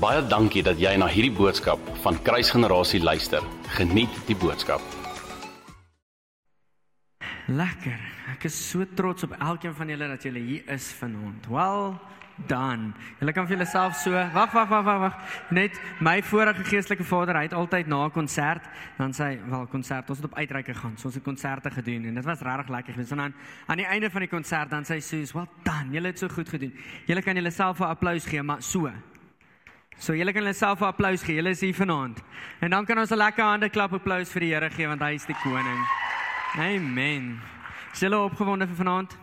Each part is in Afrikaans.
Baie dankie dat jy na hierdie boodskap van Kruisgenerasie luister. Geniet die boodskap. Lekker. Ek is so trots op elkeen van julle dat julle hier is vanaand. Well done. Julle kan vir julleself so wag wag wag wag wag. Net my vorige geestelike vader, hy het altyd na 'n konsert, dan sê "Wel, konsert, ons het op uitreike gaan. So ons het konserte gedoen en dit was regtig lekker geweest." En dan aan die einde van die konsert dan sê hy soos, "Well done. Julle het so goed gedoen." Julle kan julleself 'n applous gee, maar so. So julle kan julleself 'n applous gee. Julle is hier vanaand. En dan kan ons 'n lekker hande klap applous vir die Here gee want hy is die koning. Amen. Is julle opgewonde vir vanaand?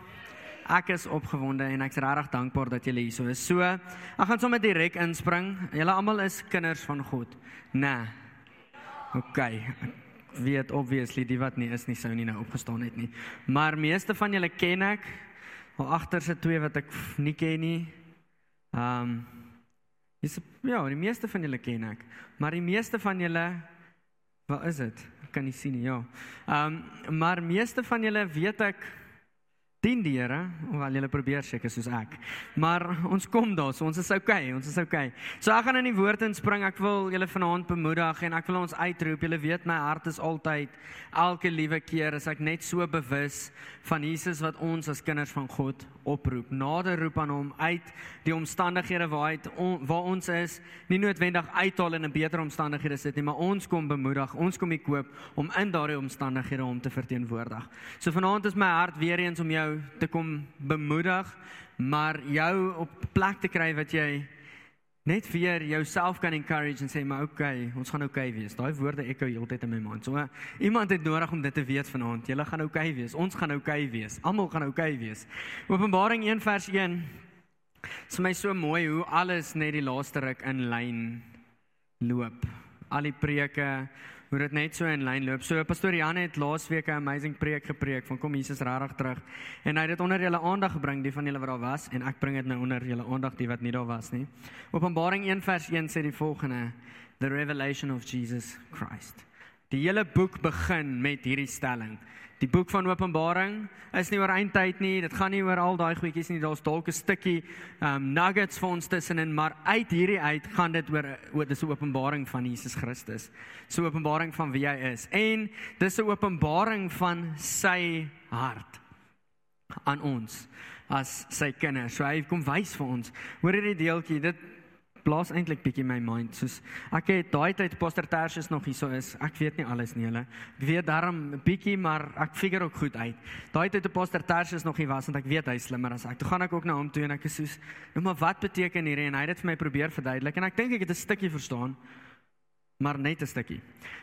Ek is opgewonde en ek's regtig dankbaar dat julle hier so is. So, ek gaan sommer direk inspring. Julle almal is kinders van God. Nee. OK. Ek weet obviously die wat nie is nie sou nie nou opgestaan het nie. Maar meeste van julle ken ek. Al agter se twee wat ek nie ken nie. Ehm um, Dis ja, die meeste van julle ken ek, maar die meeste van julle wat is dit? Ek kan nie sien nie, ja. Ehm um, maar meeste van julle weet ek dien die Here, hoewel julle probeer seker soos ek. Maar ons kom daar, so ons is okay, ons is okay. So ek gaan in die woord inspring. Ek wil julle vanaand bemoedig en ek wil ons uitroep. Julle weet my hart is altyd elke liewe keer as ek net so bewus van Jesus wat ons as kinders van God oproep. Nader roep aan hom uit die omstandighede waar hy on, waar ons is, nie noodwendig uithaal in 'n beter omstandighede sit nie, maar ons kom bemoedig, ons kom ekoop om in daardie omstandighede hom te verteenwoordig. So vanaand is my hart weer eens om jou jou te kom bemoedig, maar jou op plek te kry wat jy net weer jouself kan encourage en sê maar okay, ons gaan okay wees. Daai woorde ekko heeltyd in my mond. So iemand het nodig om dit te weet vanaand. Julle gaan okay wees. Ons gaan okay wees. Almal gaan okay wees. Openbaring 1 vers 1. Dit is my so mooi hoe alles net die laaste ruk in lyn loop. Al die preke hoe dit net so in lyn loop. So pastoor Jan het laasweek 'n amazing preek gepreek van kom Jesus regtig terug en hy het dit onder julle aandag gebring die van julle wat daar was en ek bring dit nou onder julle aandag die wat nie daar was nie. Openbaring 1 vers 1 sê die volgende: The revelation of Jesus Christ. Die hele boek begin met hierdie stelling. Die boek van Openbaring is nie oor eindtyd nie. Dit gaan nie oor al daai goedjies nie. Daar's dalk 'n stukkie um nuggets vir ons tussenin, maar uit hierdie uit gaan dit oor oor dis 'n openbaring van Jesus Christus. So openbaring van wie hy is. En dis 'n openbaring van sy hart aan ons as sy kinders. So hy kom wys vir ons. Hoor hierdie deeltjie. Dit blaas eintlik bietjie my mind soos ek het daai tyd Pastor Tertius nog hierso is. Ek weet nie alles nie hulle. Ek weet daarom bietjie maar ek figure ook goed uit. Daai tyd toe Pastor Tertius nog hier was en ek weet hy is slimmer as ek. Toe gaan ek ook na hom toe en ek is soos, "Nou maar wat beteken hierdie?" En hy het dit vir my probeer verduidelik en ek dink ek het 'n stukkie verstaan. Maar net 'n stukkie.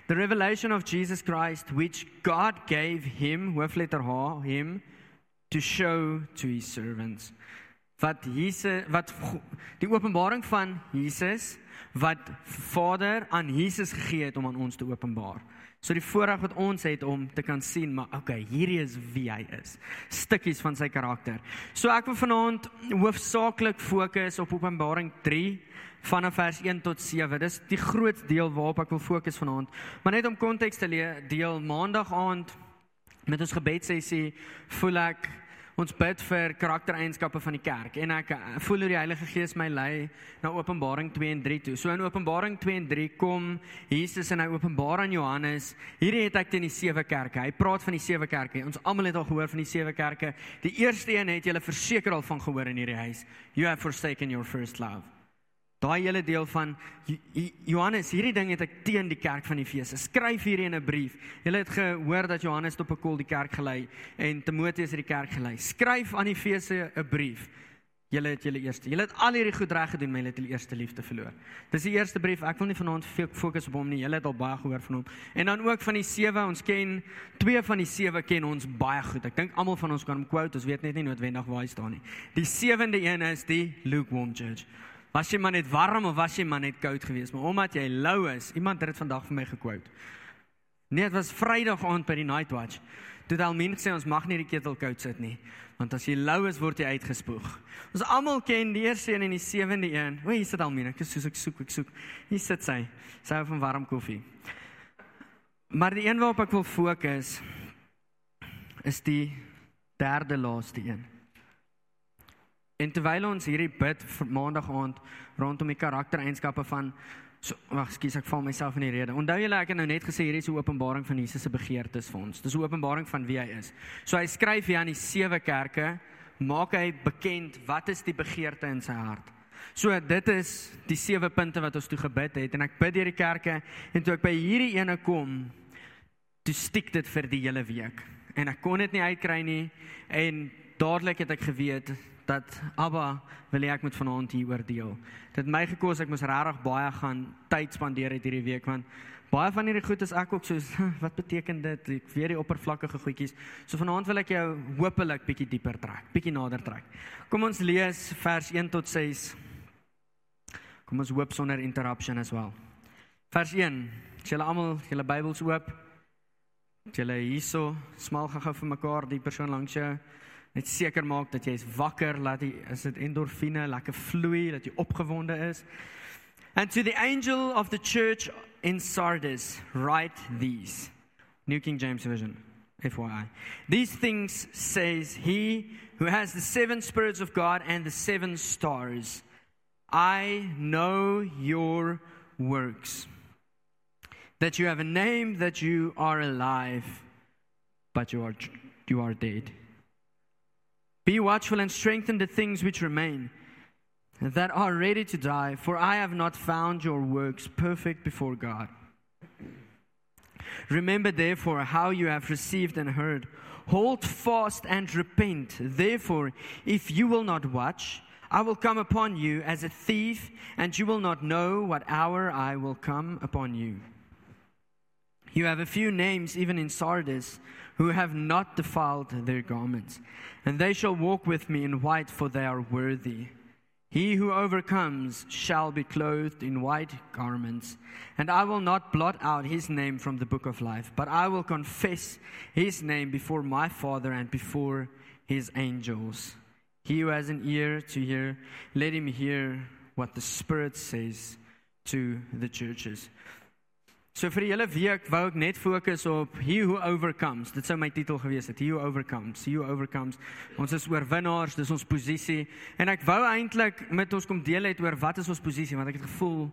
The revelation of Jesus Christ which God gave him, hoofletter H, him to show to his servants wat Jesus wat die openbaring van Jesus wat Vader aan Jesus gegee het om aan ons te openbaar. So die voorreg wat ons het om te kan sien, maar okay, hierdie is wie hy is. Stukkies van sy karakter. So ek wil vanaand hoofsaaklik fokus op Openbaring 3 vanaf vers 1 tot 7. Dis die groot deel waarop ek wil fokus vanaand. Maar net om konteks te deel, maandag aand met ons gebedsessie voel ek ons bid vir karaktereienskappe van die kerk en ek eh, voel hoe die Heilige Gees my lei na Openbaring 2 en 3 toe. So in Openbaring 2 en 3 kom Jesus en hy openbaar aan Johannes. Hierdie het ek teen die sewe kerke. Hy praat van die sewe kerke. Ons almal het al gehoor van die sewe kerke. Die eerste een het julle verseker al van gehoor in hierdie huis. You have forsaken your first love. Daai hele deel van Johannes, hierdie ding het ek teen die kerk van Efese. Skryf hierdie in 'n brief. Julle het gehoor dat Johannes op 'n kol die kerk gelei en Timoteus het die kerk gelei. Skryf aan Efese 'n brief. Julle het julle eerste. Julle het al hierdie goed reg gedoen, maar julle het julle eerste liefde verloor. Dis die eerste brief. Ek wil nie vanaand fokus op hom nie. Julle het al baie gehoor van hom. En dan ook van die sewe. Ons ken twee van die sewe ken ons baie goed. Ek dink almal van ons kan hom quote. Ons weet net nie noodwendig waar hy staan nie. Die sewende een is die lukewarm church. Was jy maar net warm of was jy maar net koud geweest? Maar omdat jy lou is, iemand het dit vandag vir my gekwout. Nee, dit was Vrydag aand by die night watch. Toe daal mense sê ons mag nie die ketel koud sit nie, want as jy lou is word jy uitgespoeg. Ons almal ken die eerste een en die sewende een. O, hier sit Almina, ek soos ek soek, ek soek. Hier sit sy. Sy hou van warm koffie. Maar die een waarop ek wil fokus is die derde laaste een. En terwyl ons hierdie bid vir maandag aand rondom die karaktereienskappe van so wag, skus ek val myself in die rede. Onthou julle ek het nou net gesê hierdie is 'n openbaring van Jesus se begeertes vir ons. Dis 'n openbaring van wie hy is. So hy skryf hier aan die sewe kerke, maak hy bekend wat is die begeerte in sy hart. So dit is die sewe punte wat ons toe gebid het en ek bid deur die kerke en toe ek by hierdie ene kom, toe stiek dit vir die hele week. En ek kon dit nie uitkry nie en dadelik het ek geweet dat Abba wil hê ek moet vanaand hier oordeel. Dit my gekos ek moes regtig baie gaan tyd spandeer het hierdie week want baie van hierdie goed is ek ook so wat beteken dit? Ek weet die oppervlakkige goedjies. So vanaand wil ek jou hopelik bietjie dieper trek, bietjie nader trek. Kom ons lees vers 1 tot 6. Kom ons hoop sonder interruption as well. Vers 1. Julle almal, julle Bybels oop. Julle hierso, smal gou-gou vir mekaar die persoon langs jou net seker maak dat jy is wakker, laat jy is dit endorfine lekker vloei, dat jy opgewonde is. And to the angel of the church in Sardis write these. New King James Version. FYI. These things says he who has the seven spirits of God and the seven stars. I know your works. That you have a name that you are alive but you are you are dead. Be watchful and strengthen the things which remain that are ready to die, for I have not found your works perfect before God. Remember, therefore, how you have received and heard. Hold fast and repent. Therefore, if you will not watch, I will come upon you as a thief, and you will not know what hour I will come upon you. You have a few names, even in Sardis, who have not defiled their garments, and they shall walk with me in white, for they are worthy. He who overcomes shall be clothed in white garments, and I will not blot out his name from the book of life, but I will confess his name before my Father and before his angels. He who has an ear to hear, let him hear what the Spirit says to the churches. So vir die hele week wou ek net fokus op he who overcomes. Dit sou my titel gewees het. He who overcomes. He who overcomes. Ons is oorwinnaars, dis ons posisie. En ek wou eintlik met ons kom deel het oor wat is ons posisie want ek het gevoel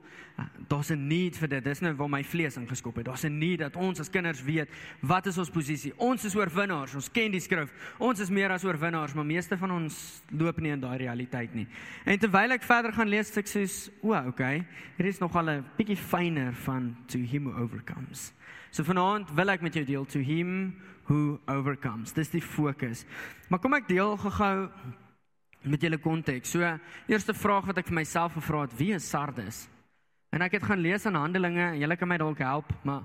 ah, daar's 'n need vir dit. Dis nou waar my vlees ingeskop het. Daar's 'n need dat ons as kinders weet wat is ons posisie. Ons is oorwinnaars. Ons ken die skrif. Ons is meer as oorwinnaars, maar meeste van ons loop nie in daai realiteit nie. En terwyl ek verder gaan lees, ek sê, "O, okay. Hier is nog al 'n bietjie fyner van to him overcomes. So vanaand wil ek met jou deel to him who overcomes. Dis die fokus. Maar kom ek deel gou-gou met julle konteks. So eerste vraag wat ek vir myself gevra het, wie is Sardes? En ek het gaan lees in Handelinge, julle kan my dalk help, maar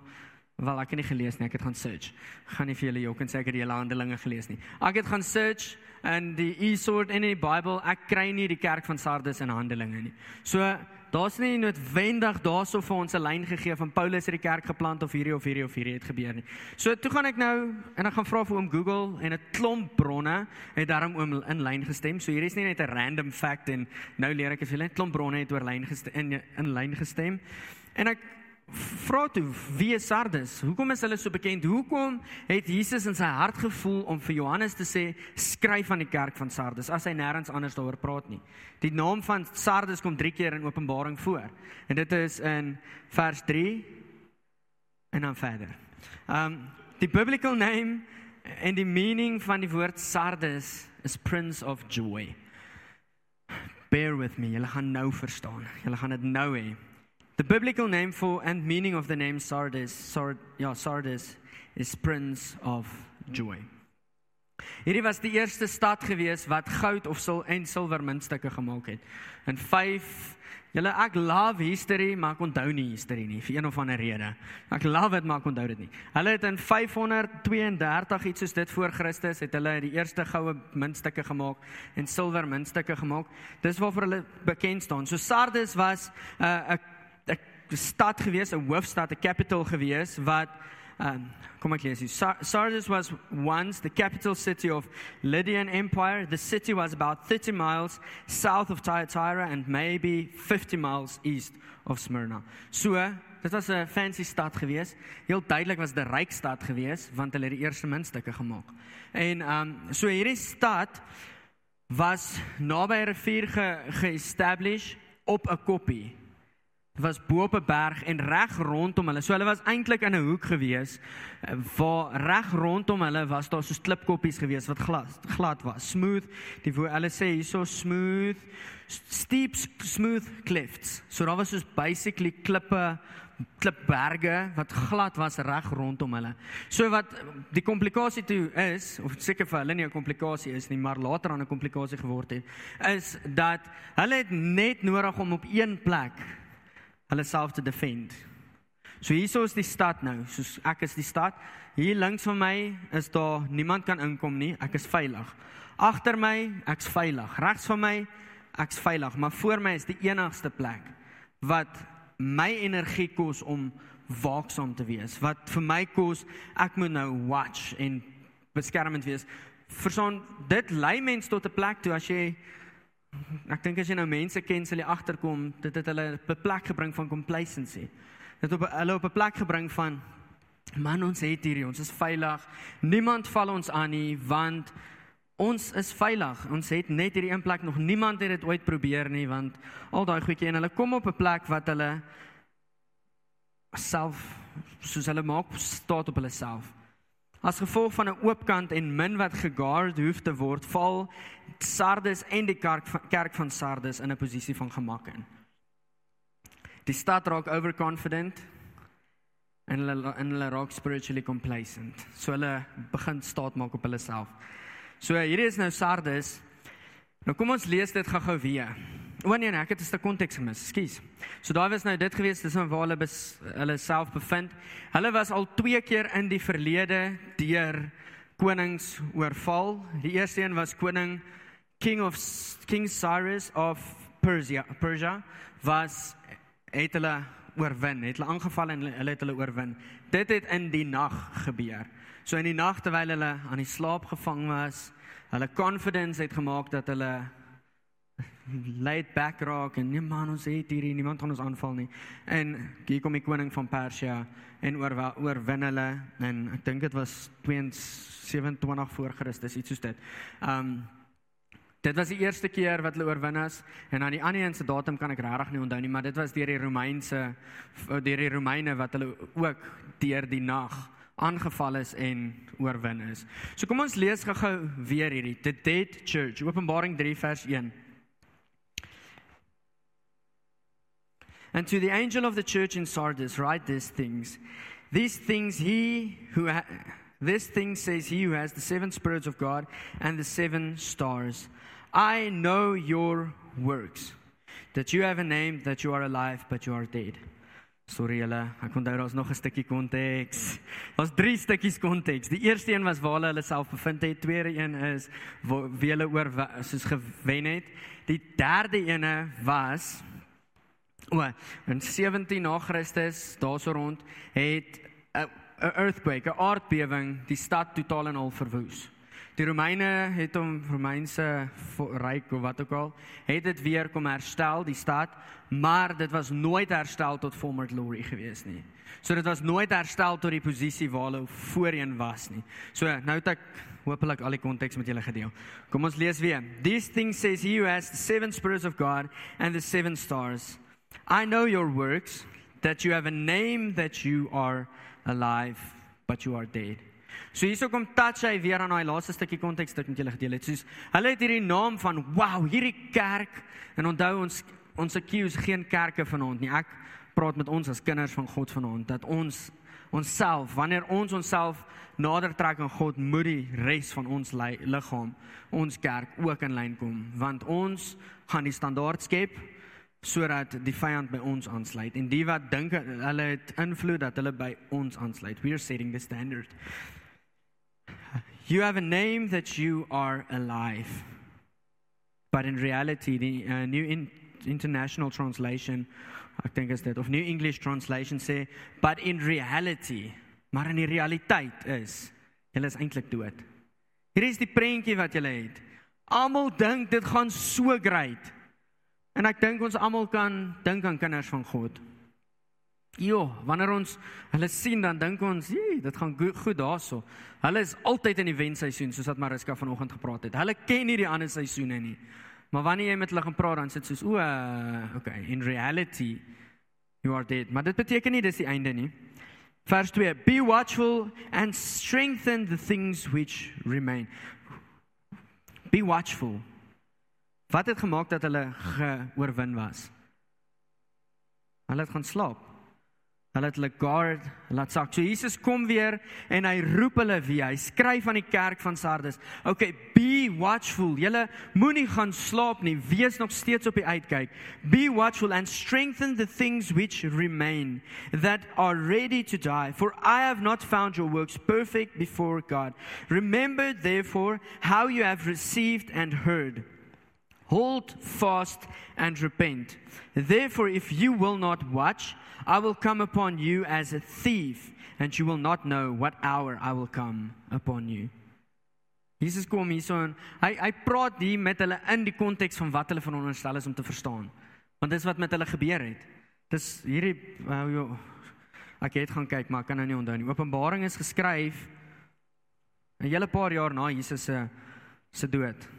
wel ek het nie gelees nie, ek het gaan search. Gaan nie vir julle jok en sê ek het die hele Handelinge gelees nie. Ek het gaan search in die e-sword in die Bybel. Ek kry nie die kerk van Sardes in Handelinge nie. So daar's nie noodwendig daarso vir ons 'n lyn gegee van Paulus het die kerk geplant of hierdie of hierdie of hierdie het gebeur nie. So toe gaan ek nou en ek gaan vra vir oom Google en 'n klomp bronne het daarom oom in lyn gestem. So hier is nie net 'n random fact en nou leer ek as julle 'n klomp bronne het oor lyn gestem in in lyn gestem. En ek vra toe wie is Sardes? Hoekom is hulle so bekend? Hoekom het Jesus in sy hart gevoel om vir Johannes te sê skryf aan die kerk van Sardes as hy nêrens anders daaroor praat nie? Die naam van Sardes kom 3 keer in Openbaring voor. En dit is in vers 3 en dan verder. Um die biblical name en die meaning van die woord Sardes is prince of joy. Bear with me, julle gaan nou verstaan. Julle gaan dit nou hê. The biblical name for and meaning of the name Sardis, Sard, ja, Sardis is Prince of Joy. Hierdie was die eerste stad gewees wat goud of sil en silwer muntstukke gemaak het. In 5 Julle ek love history, maar ek onthou nie history nie vir een of ander rede. Ek love dit, maar ek onthou dit nie. Hulle het in 532 iets soos dit voor Christus het hulle die eerste goue muntstukke gemaak en silwer muntstukke gemaak. Dis waarvoor hulle bekend staan. So Sardis was 'n uh, 'n stad gewees, 'n hoofstad, 'n capital gewees wat um, kom ek lees hier. Sardis was once the capital city of Lydian Empire. The city was about 30 miles south of Thyatira and maybe 50 miles east of Smyrna. So, dit was 'n fancy stad gewees. Heel duidelik was dit 'n ryk stad gewees want hulle het die eerste muntstukke gemaak. En um so hierdie stad was naby 'n rivier ge, ge-establish op 'n koppie. Was bo op 'n berg en reg rondom hulle. So hulle was eintlik in 'n hoek gewees eh, waar reg rondom hulle was daar so klipkoppies gewees wat glad glad was, smooth. Die wo hulle sê hierso smooth, steep smooth cliffs. So daar was soos basically klippe klipberge wat glad was reg rondom hulle. So wat die komplikasie toe is of seker vir hulle nie 'n komplikasie is nie, maar later aan 'n komplikasie geword het, is dat hulle het net nodig om op een plek hulle self te defend. So hierso is die stad nou, soos ek is die stad. Hier links van my is daar niemand kan inkom nie. Ek is veilig. Agter my, ek's veilig. Regs van my, ek's veilig, maar voor my is die enigste plek wat my energie kos om waaksaam te wees. Wat vir my kos, ek moet nou watch en beskermend wees. Verson dit lei mens tot 'n plek toe as jy ek dink as jy nou mense ken, sal jy agterkom dit het hulle op 'n plek gebring van complacency. Dit op hulle op 'n plek gebring van man ons het hier, ons is veilig. Niemand val ons aan nie want Ons is veilig. Ons het net hierdie een plek nog niemand het dit ooit probeer nie want al daai goedjie en hulle kom op 'n plek wat hulle self soos hulle maak staat op hulle self. As gevolg van 'n oop kant en min wat geguard hoef te word, val Sardes en die kerk van, kerk van Sardes in 'n posisie van gemak in. Die stad raak overconfident en hulle en hulle raak spiritually complacent. So hulle begin staat maak op hulle self. So hierdie is nou Sardes. Nou kom ons lees dit gou-gou weer. O nee, nee, ek het 'n stuk konteks gemis. Ekskuus. So daar was nou dit gewees, dis waar hulle bes, hulle self bevind. Hulle was al twee keer in die verlede deur konings oorval. Die eerste een was koning King of King Cyrus of Persia. Persia was het hulle oorwin, het hulle aangeval en hulle het hulle oorwin. Dit het in die nag gebeur. So in die nag terwyl hulle aan die slaap gevang was, hulle confidence het gemaak dat hulle laid back raak en nee man ons het hier niemand gaan ons aanval nie. En hier kom die koning van Persia en oor oorwin hulle en ek dink dit was 27 voor Christus iets soos dit. Um Dit was die eerste keer wat hulle oorwin is en aan die ander een se datum kan ek regtig nie onthou nie, maar dit was deur die Romeinse deur die Romeine wat hulle ook deur die nag aangeval is en oorwin is. So kom ons lees gou-gou weer hierdie The Dead Church, Openbaring 3 vers 1. And to the angel of the church in Sardis write these things. These things he who ha- this thing says he who has the seven spirits of God and the seven stars. I know your works, that you have a name, that you are alive, but you are dead. Sorry julle, ek onthou daar's nog 'n stukkie konteks. Daar's drie stukkies konteks. Die eerste een was waar hulle self bevind het. Tweede een is wie hulle oor soos gewen het. Die derde ene was o, in 17 na Christus, daarso rond, het 'n earthquake, 'n aardbewing die stad totaal en al verwoes. Die Romeine het hom Romeinse ryk of wat ook al, het dit weer kom herstel die stad, maar dit was nooit herstel tot former glory gewees nie. So dit was nooit herstel tot die posisie waar hulle voorheen was nie. So nou het ek hopelik al die konteks met julle gedeel. Kom ons lees weer. These things says he who has the seven spirits of God and the seven stars. I know your works that you have a name that you are alive but you are dead. So hierso kom touch hy weer aan daai laaste stukkie konteks wat ek met julle gedeel het. Soos hulle het hierdie naam van wow, hierdie kerk en onthou ons ons accuse geen kerke vanaand nie. Ek praat met ons as kinders van God vanaand dat ons onsself wanneer ons onsself nader trek aan God, moet die res van ons liggaam, ons kerk ook in lyn kom, want ons gaan die standaard skep sodat die vyand by ons aansluit en die wat dink hulle het invloed dat hulle by ons aansluit. We are setting the standard. You have a name that you are alive. But in reality, the uh, New in International Translation, ek dink is dit of New English Translation sê, but in reality, maar in die realiteit is, julle is eintlik dood. Hier is die prentjie wat julle het. Almal dink dit gaan so great. En ek dink ons almal kan dink aan kinders van God. Jo, wanneer ons hulle sien dan dink ons, "Jee, dit gaan goed, goed daarso." Hulle is altyd in die wenseisoen soos wat Mariska vanoggend gepraat het. Hulle ken nie die ander seisoene nie. Maar wanneer jy met hulle gaan praat dan sit soos, "O, uh, okay, in reality you are dead." Maar dit beteken nie dis die einde nie. Vers 2: Be watchful and strengthen the things which remain. Be watchful. Wat het gemaak dat hulle geoorwin was? Hulle het gaan slaap. Hulle het hulle guard laat sak. So Jesus kom weer en hy roep hulle weer. Hy skryf aan die kerk van Sardes. Okay, be watchful. Julle moenie gaan slaap nie. Wees nog steeds op die uitkyk. Be watchful and strengthen the things which remain that are ready to die. For I have not found your works perfect before God. Remember therefore how you have received and heard. Hold fast and repent. Therefore, if you will not watch, I will come upon you as a thief, and you will not know what hour I will come upon you. Jesus kom hierso en hy hy praat hier met hulle in die konteks van wat hulle veronderstel is om te verstaan. Want dis wat met hulle gebeur het. Dis hierdie uh, jo, ek het gaan kyk, maar ek kan nou nie onthou nie. Openbaring is geskryf 'n hele paar jaar na Jesus se se dood.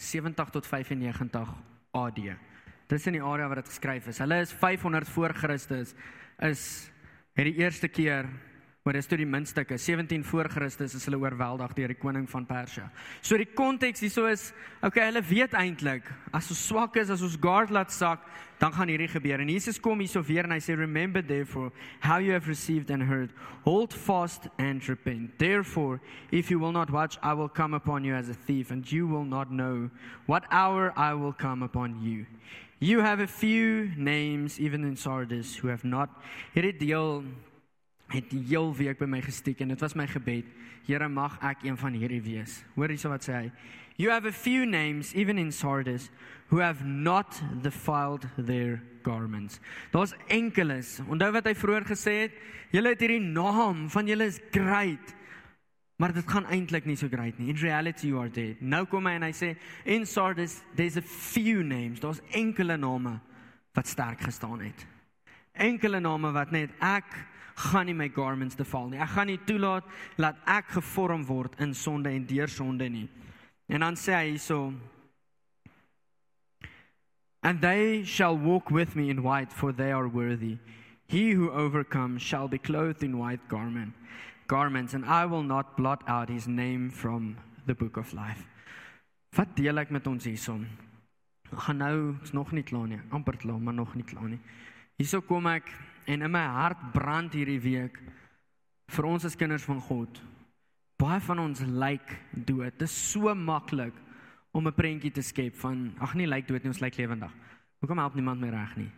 70 tot 95 AD. Dis in die area waar dit geskryf is. Hulle is 500 voor Christus is het die eerste keer maar dis toe die minstukke 17 voor Christus is hulle oorweldig deur die koning van Persië. So die konteks hieso is okay, hulle weet eintlik as ons swak is, as ons guard laat sak, dan gaan hierdie gebeur. En Jesus kom hierso weer en hy sê remember therefore how you have received and heard, hold fast and repent. Therefore, if you will not watch, I will come upon you as a thief and you will not know what hour I will come upon you. You have a few names even in Sardis who have not hierdie deel het die heel week by my gestiek en dit was my gebed. Here mag ek een van hierdie wees. Hoor hierso wat sê hy. You have a few names even in Sardis who have not defiled their garments. Daar's enkeles. Onthou wat hy vroeër gesê het? Julle het hierdie naam van julle is great. Maar dit gaan eintlik nie so great nie. In reality you are dead. Nou kom hy en hy sê in Sardis there's a few names. Daar's enkele name wat sterk gestaan het. Enkele name wat net ek gaan nie my garments te val nie. Ek gaan nie toelaat dat ek gevorm word in sonde en deur sonde nie. En dan sê hy so And they shall walk with me in white for they are worthy. He who overcomes shall be clothed in white garment garments and I will not blot out his name from the book of life. Wat deel ek met ons hierson? Gaan nou, is nog nie klaar nie. amper klaar, maar nog nie klaar nie. Hierso kom ek en in my hart brand hierdie week vir ons as kinders van God. Baie van ons lyk dood. Dit is so maklik om 'n prentjie te skep van ag nee, lyk dood nie, ons lyk lewendig. Hoekom help niemand my reg nie?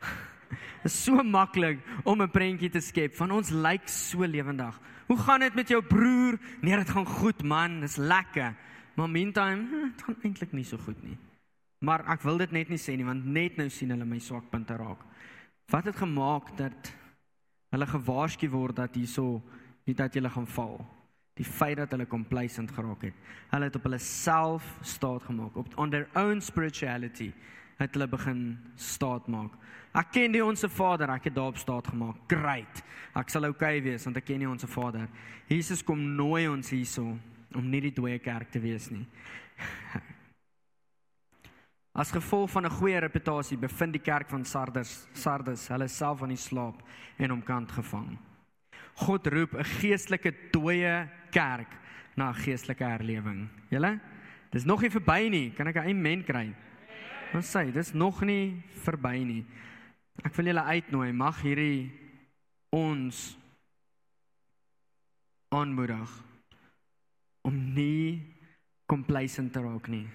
Dit is so maklik om 'n prentjie te skep van ons lyk so lewendig. Hoe gaan dit met jou broer? Nee, dit gaan goed man, dis lekker. Maar meantime, hm, dit gaan eintlik nie so goed nie. Maar ek wil dit net nie sê nie want net nou sien hulle my swakpunte raak. Wat het gemaak dat hulle gewaarsku word dat hierso nie dat jy gaan val? Die feit dat hulle complacent geraak het. Hulle het op hulle self staat gemaak op on their own spirituality het hulle begin staat maak. Ek ken die onsse Vader, ek het daarop staat gemaak. Great. Ek sal oukei okay wees want ek ken die onsse Vader. Jesus kom nooi ons hierso om nie die dooie kerk te wees nie. As gevolg van 'n goeie reputasie bevind die kerk van Sardes Sardes hulle self aan die slaap en omkant gevang. God roep 'n geestelike dooie kerk na 'n geestelike herlewing. Julle? Dis nog nie verby nie. Kan ek 'n amen kry? Ons sê dis nog nie verby nie. Ek wil julle uitnooi, mag hierdie ons aanmoedig om nie complacent te raak nie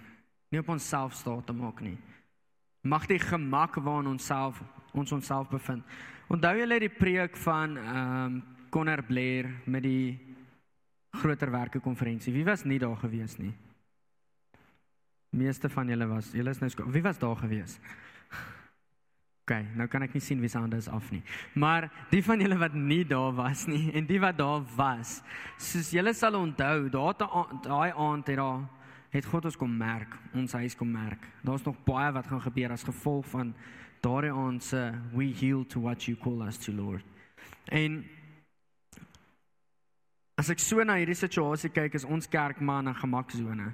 nie op onsself staat te maak nie. Mag die gemak waarin ons self ons onsself bevind. Onthou julle die preek van ehm um, Conor Blair met die groter werke konferensie. Wie was nie daar gewees nie? Meeste van julle was. Julle is nou wie was daar gewees? OK, nou kan ek nie sien wie se hande is af nie. Maar die van julle wat nie daar was nie en die wat daar was, soos julle sal onthou, daar daai aand het daar het God ons kom merk, ons huis kom merk. Daar's nog baie wat gaan gebeur as gevolg van daardie aand se we yield to what you call us to Lord. En as ek so na hierdie situasie kyk, is ons kerk maar 'n gemaksone.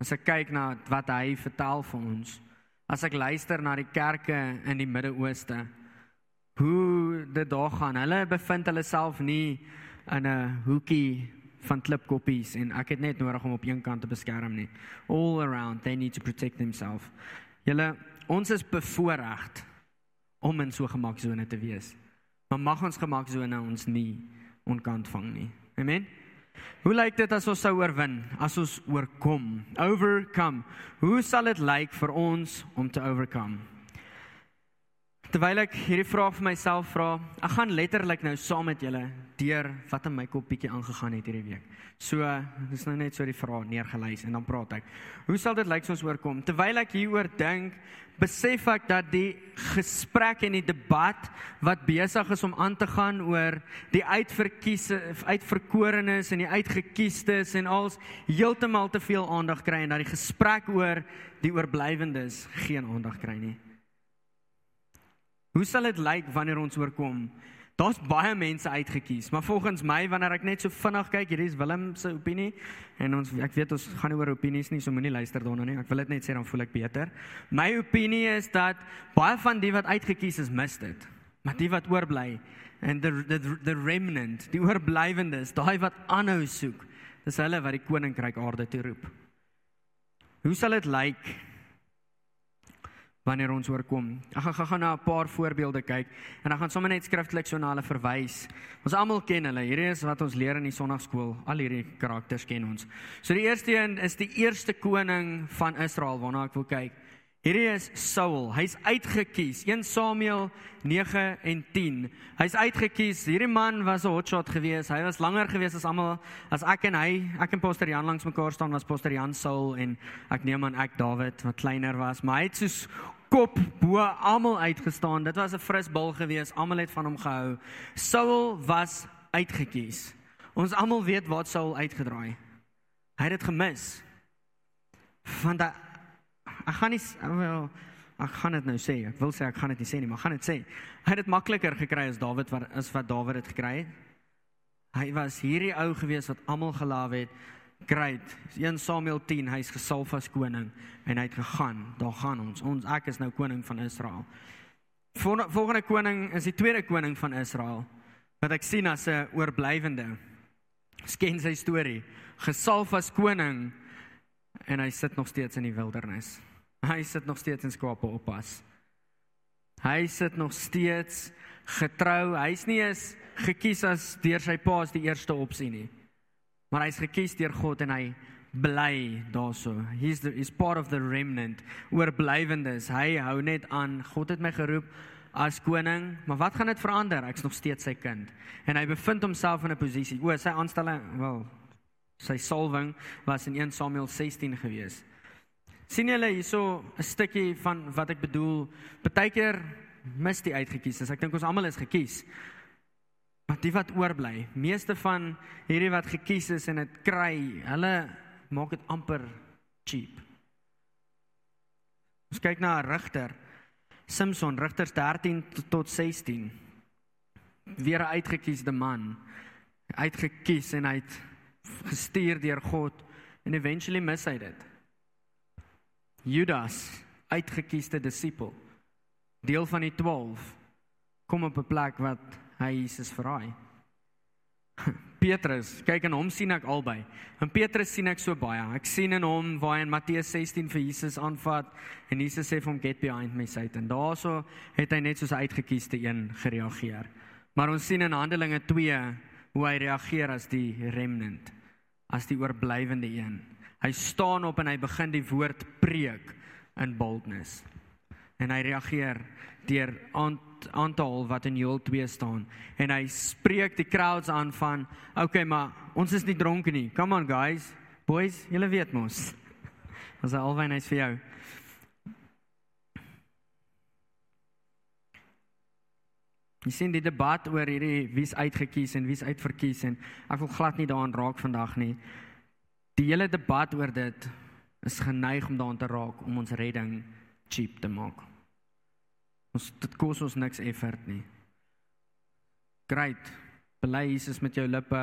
As ek kyk na wat hy vertel vir ons, as ek luister na die kerke in die Midde-Ooste, hoe dit daar gaan. Hulle bevind hulle self nie in 'n hoekie van klipkoppies en ek het net nodig om op een kant te beskerm nie. All around they need to protect themselves. Julle ons is bevoorreg om in so gemaksone te wees. Maar mag ons gemaksone ons nie onkant vang nie. Amen. Hoe lyk dit as ons sou oorwin? As ons oorkom, overcome. Hoe sal dit lyk vir ons om te overcome? Terwyl ek hierdie vraag vir myself vra, ek gaan letterlik nou saam met julle deur wat in my kop bietjie aangegaan het hierdie week. So, dis nou net so die vraag neergelys en dan praat ek. Hoe sal dit lyk as ons oorkom? Terwyl ek hieroor dink, besef ek dat die gesprek en die debat wat besig is om aan te gaan oor die uitverkiese uitverkorenes en die uitgekiesdes en als heeltemal te veel aandag kry en dat die gesprek oor die oorblywendes geen aandag kry nie. Hoe sal dit lyk wanneer ons oorkom? Daar's baie mense uitgekies, maar volgens my wanneer ek net so vinnig kyk, hierdie is Willem se opinie en ons ek weet ons gaan oor opinies nie, so moenie luister daarna nie. Ek wil dit net sê dan voel ek beter. My opinie is dat baie van die wat uitgekies is, mis dit. Maar die wat oorbly en the the the remnant, die oorblywendes, daai wat aanhou soek, dis hulle wat die koninkryk aarde toe roep. Hoe sal dit lyk wanneer ons oorkom. Ek gaan gaan na 'n paar voorbeelde kyk en dan gaan sommer net skriftelik so na hulle verwys. Ons almal ken hulle. Hierdie is wat ons leer in die sonnaarskool. Al hierdie karakters ken ons. So die eerste een is die eerste koning van Israel waarna ek wil kyk. Hierdie is Saul. Hy's uitgekies. 1 Samuel 9 en 10. Hy's uitgekies. Hierdie man was 'n hotshot geweest. Hy was langer geweest as almal as ek en hy. Ek en Pastor Jan langs mekaar staan was Pastor Jan Saul en ek neem aan ek David wat kleiner was, maar hy het soos kop bo almal uitgestaan. Dit was 'n fris bil geweest. Almal het van hom gehou. Saul was uitgekies. Ons almal weet wat Saul uitgedraai. Hy het dit gemis. Van daai ek gaan nie wel ek gaan dit nou sê. Ek wil sê ek gaan dit nie sê nie, maar gaan dit sê. Hy het dit makliker gekry as Dawid wat is wat Dawid het gekry het. Hy was hierdie ou gewees wat almal gelaaf het. Great. 1 Samuel 10, hy's gesalf as koning en hy het gegaan. Daar gaan ons. Ons ek is nou koning van Israel. Volgende koning is die tweede koning van Israel wat ek sien as 'n oorblywende. Sken sy storie. Gesalf as koning en hy sit nog steeds in die wildernis. Hy sit nog steeds in skape oppas. Hy sit nog steeds getrou. Hy's nie eens gekies as deur sy pa as die eerste opsie nie. Maar hy's gekies deur God en hy bly daarso. He's the is part of the remnant. Oorblywendes. Hy hou net aan. God het my geroep as koning, maar wat gaan dit verander? Ek's nog steeds sy kind. En hy bevind homself in 'n posisie. O, sy aanstelling, wel, sy salwing was in 1 Samuel 16 gewees. Sien julle hierso 'n stukkie van wat ek bedoel? Partykeer mis die uitgekies. Ek dink ons almal is gekies. Maar die wat oorbly, meeste van hierdie wat gekies is en dit kry, hulle maak dit amper cheap. Ons kyk na 'n rigter. Samson, Rigters 13 tot 16. Weer 'n uitgekiesde man. Uitgekies en hy't gestuur deur God en eventually mis hy dit. Judas, uitgekiesde disipel, deel van die 12, kom op 'n plek wat hy Jesus verraai. Petrus, kyk en hom sien ek albei. En Petrus sien ek so baie. Ek sien in hom waar hy in Matteus 16 vir Jesus aanvat en Jesus sê vir hom get behind me Satan. Daarso het hy net soos 'n uitgekiesde een gereageer. Maar ons sien in Handelinge 2 hoe hy reageer as die remnant, as die oorblywende een. Hy staan op en hy begin die woord preek in boldness. En hy reageer deur aan aan te haal wat in Joel 2 staan. En hy spreek die crowds aan van okay maar ons is nie dronke nie. Come on guys. Boys julle weet mos. As hy alwyn is vir jou. Jy sien die debat oor hierdie wie's uitgekies en wie's uitverkies en ek wil glad nie daaraan raak vandag nie. Die hele debat oor dit is geneig om daaraan te raak om ons redding cheap te maak. Ons dit kos ons niks effort nie. Great. Bely Jesus met jou lippe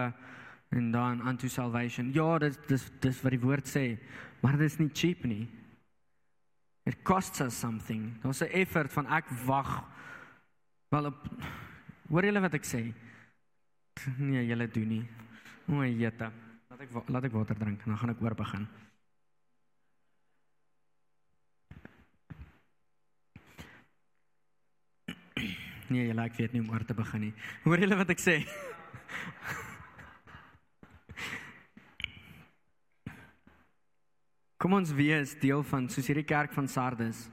en dan unto salvation. Ja, dit dis dis wat die woord sê, maar dit is nie cheap nie. It costs us something. Daar's 'n effort van ek wag wel op Hoor julle wat ek sê? Nee, julle doen nie. O, jette. Laat ek laat ek water drink en dan gaan ek oor begin. Nee, julle ek weet nie om oor te begin nie. Hoor julle wat ek sê? Kom ons wees deel van soos hierdie kerk van Sardes.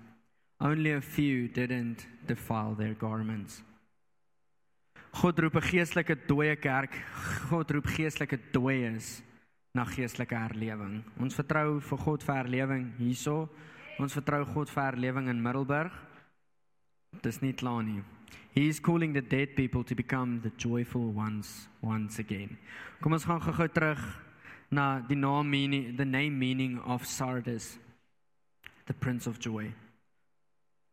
Only a few didn't defile their garments. God roep 'n geestelike dooie kerk. God roep geestelike dooies na geestelike herlewing. Ons vertrou vir God vir herlewing hierso. Ons vertrou God vir herlewing in Middelburg. Dis nie klaar nie. He is calling the dead people to become the joyful ones once again. Kom ons gaan gou-gou terug na die naam meaning the name meaning of Sardis the prince of joy.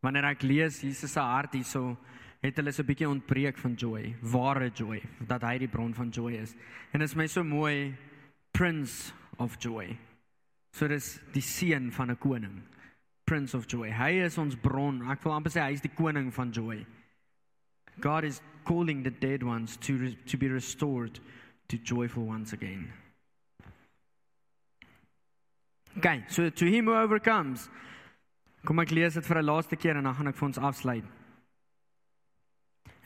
Wanneer ek lees Jesus se hart hierso het hulle so 'n bietjie ontbreek van joy, ware joy, dat hy die bron van joy is. En dit is my so mooi prince of joy. So dis die seun van 'n koning. Prince of joy. Hy is ons bron. Ek wil amper sê hy is die koning van joy. God is calling the dead ones to to be restored to joyful ones again. Okay, so to him who overcomes. Kom ek lees dit vir 'n laaste keer en dan gaan ek vir ons afsluit.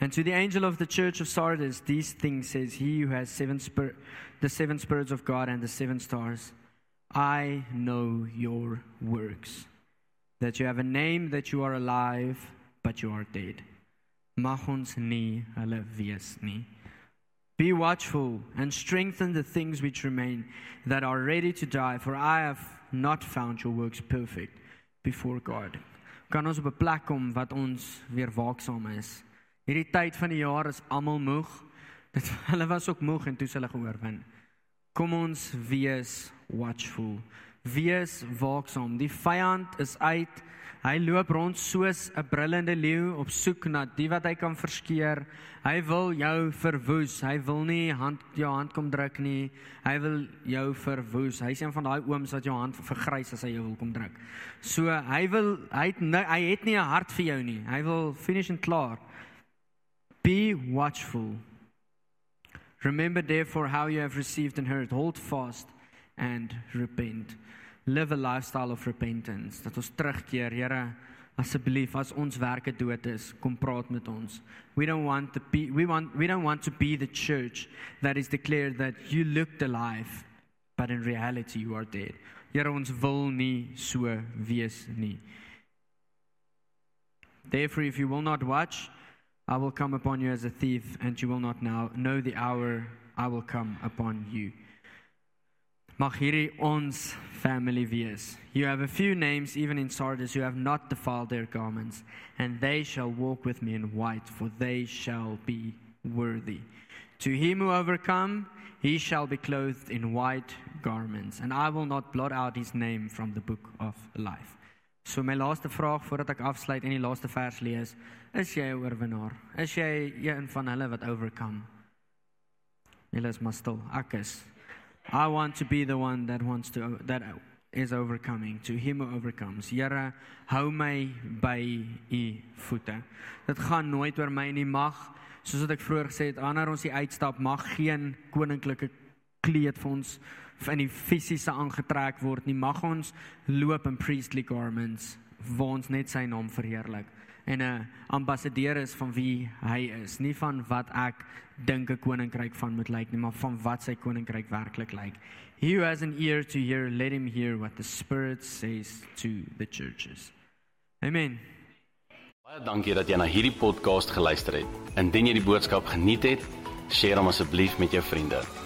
And to the angel of the church of Sardis these things says he who has seven spir- the seven spirits of God and the seven stars I know your works that you have a name that you are alive but you are dead. Mag ons nie hulle wees. Be watchful and strengthen the things which remain that are ready to die, for I have not found your works perfect before God. Kan ons op 'n plek kom wat ons weer waaksaam is. Hierdie tyd van die jaar is almal moeg. Dit hulle was ook moeg en toe hulle geoorwin. Kom ons wees watchful. Wees waaksaam. Die vyand is uit. Hy loop rond soos 'n brullende leeu op soek na die wat hy kan verskeur. Hy wil jou verwoes. Hy wil nie hand jou hand kom druk nie. Hy wil jou verwoes. Hy's een van daai ooms wat jou hand vergrys as hy jou wil kom druk. So hy wil hy het hy het nie 'n hart vir jou nie. Hy wil finish en klaar. Be watchful. Remember therefore how you have received and heard. Hold fast and repent. Live a lifestyle of repentance. Dat ons terugkeer, Here, asseblief as ons werke dood is, kom praat met ons. We don't want to be we want we don't want to be the church that is declared that you looked alive, but in reality you are dead. Here ons wil nie so wees nie. Therefore if you will not watch, I will come upon you as a thief, and you will not now know the hour I will come upon you. Mag hierdie ons family wees. You have a few names even in Sardis who have not defiled their garments, and they shall walk with me in white, for they shall be worthy. To him who overcome, he shall be clothed in white garments, and I will not blot out his name from the book of life. So my laaste vraag voordat ek afsluit en die laaste vers lees, is jy 'n oorwinnaar? Is jy een van hulle wat overcome? Julle is maar stil. Ek is. I want to be the one that wants to that is overcoming to him who overcomes. Here, hou my by u voete. Dit gaan nooit oor my nie mag, soos wat ek vroeër gesê het, wanneer ons die uitstap mag geen koninklike kleed vir ons in die fisiese aangetrek word nie. Mag ons loop in priestly garments waar ons net sy naam verheerlik en 'n ambassadeur is van wie hy is, nie van wat ek dink 'n koninkryk van moet lyk nie, maar van wat sy koninkryk werklik lyk. He who has an ear to hear, let him hear what the Spirit says to the churches. Amen. Baie dankie dat jy na hierdie podcast geluister het. Indien jy die boodskap geniet het, deel hom asseblief met jou vriende.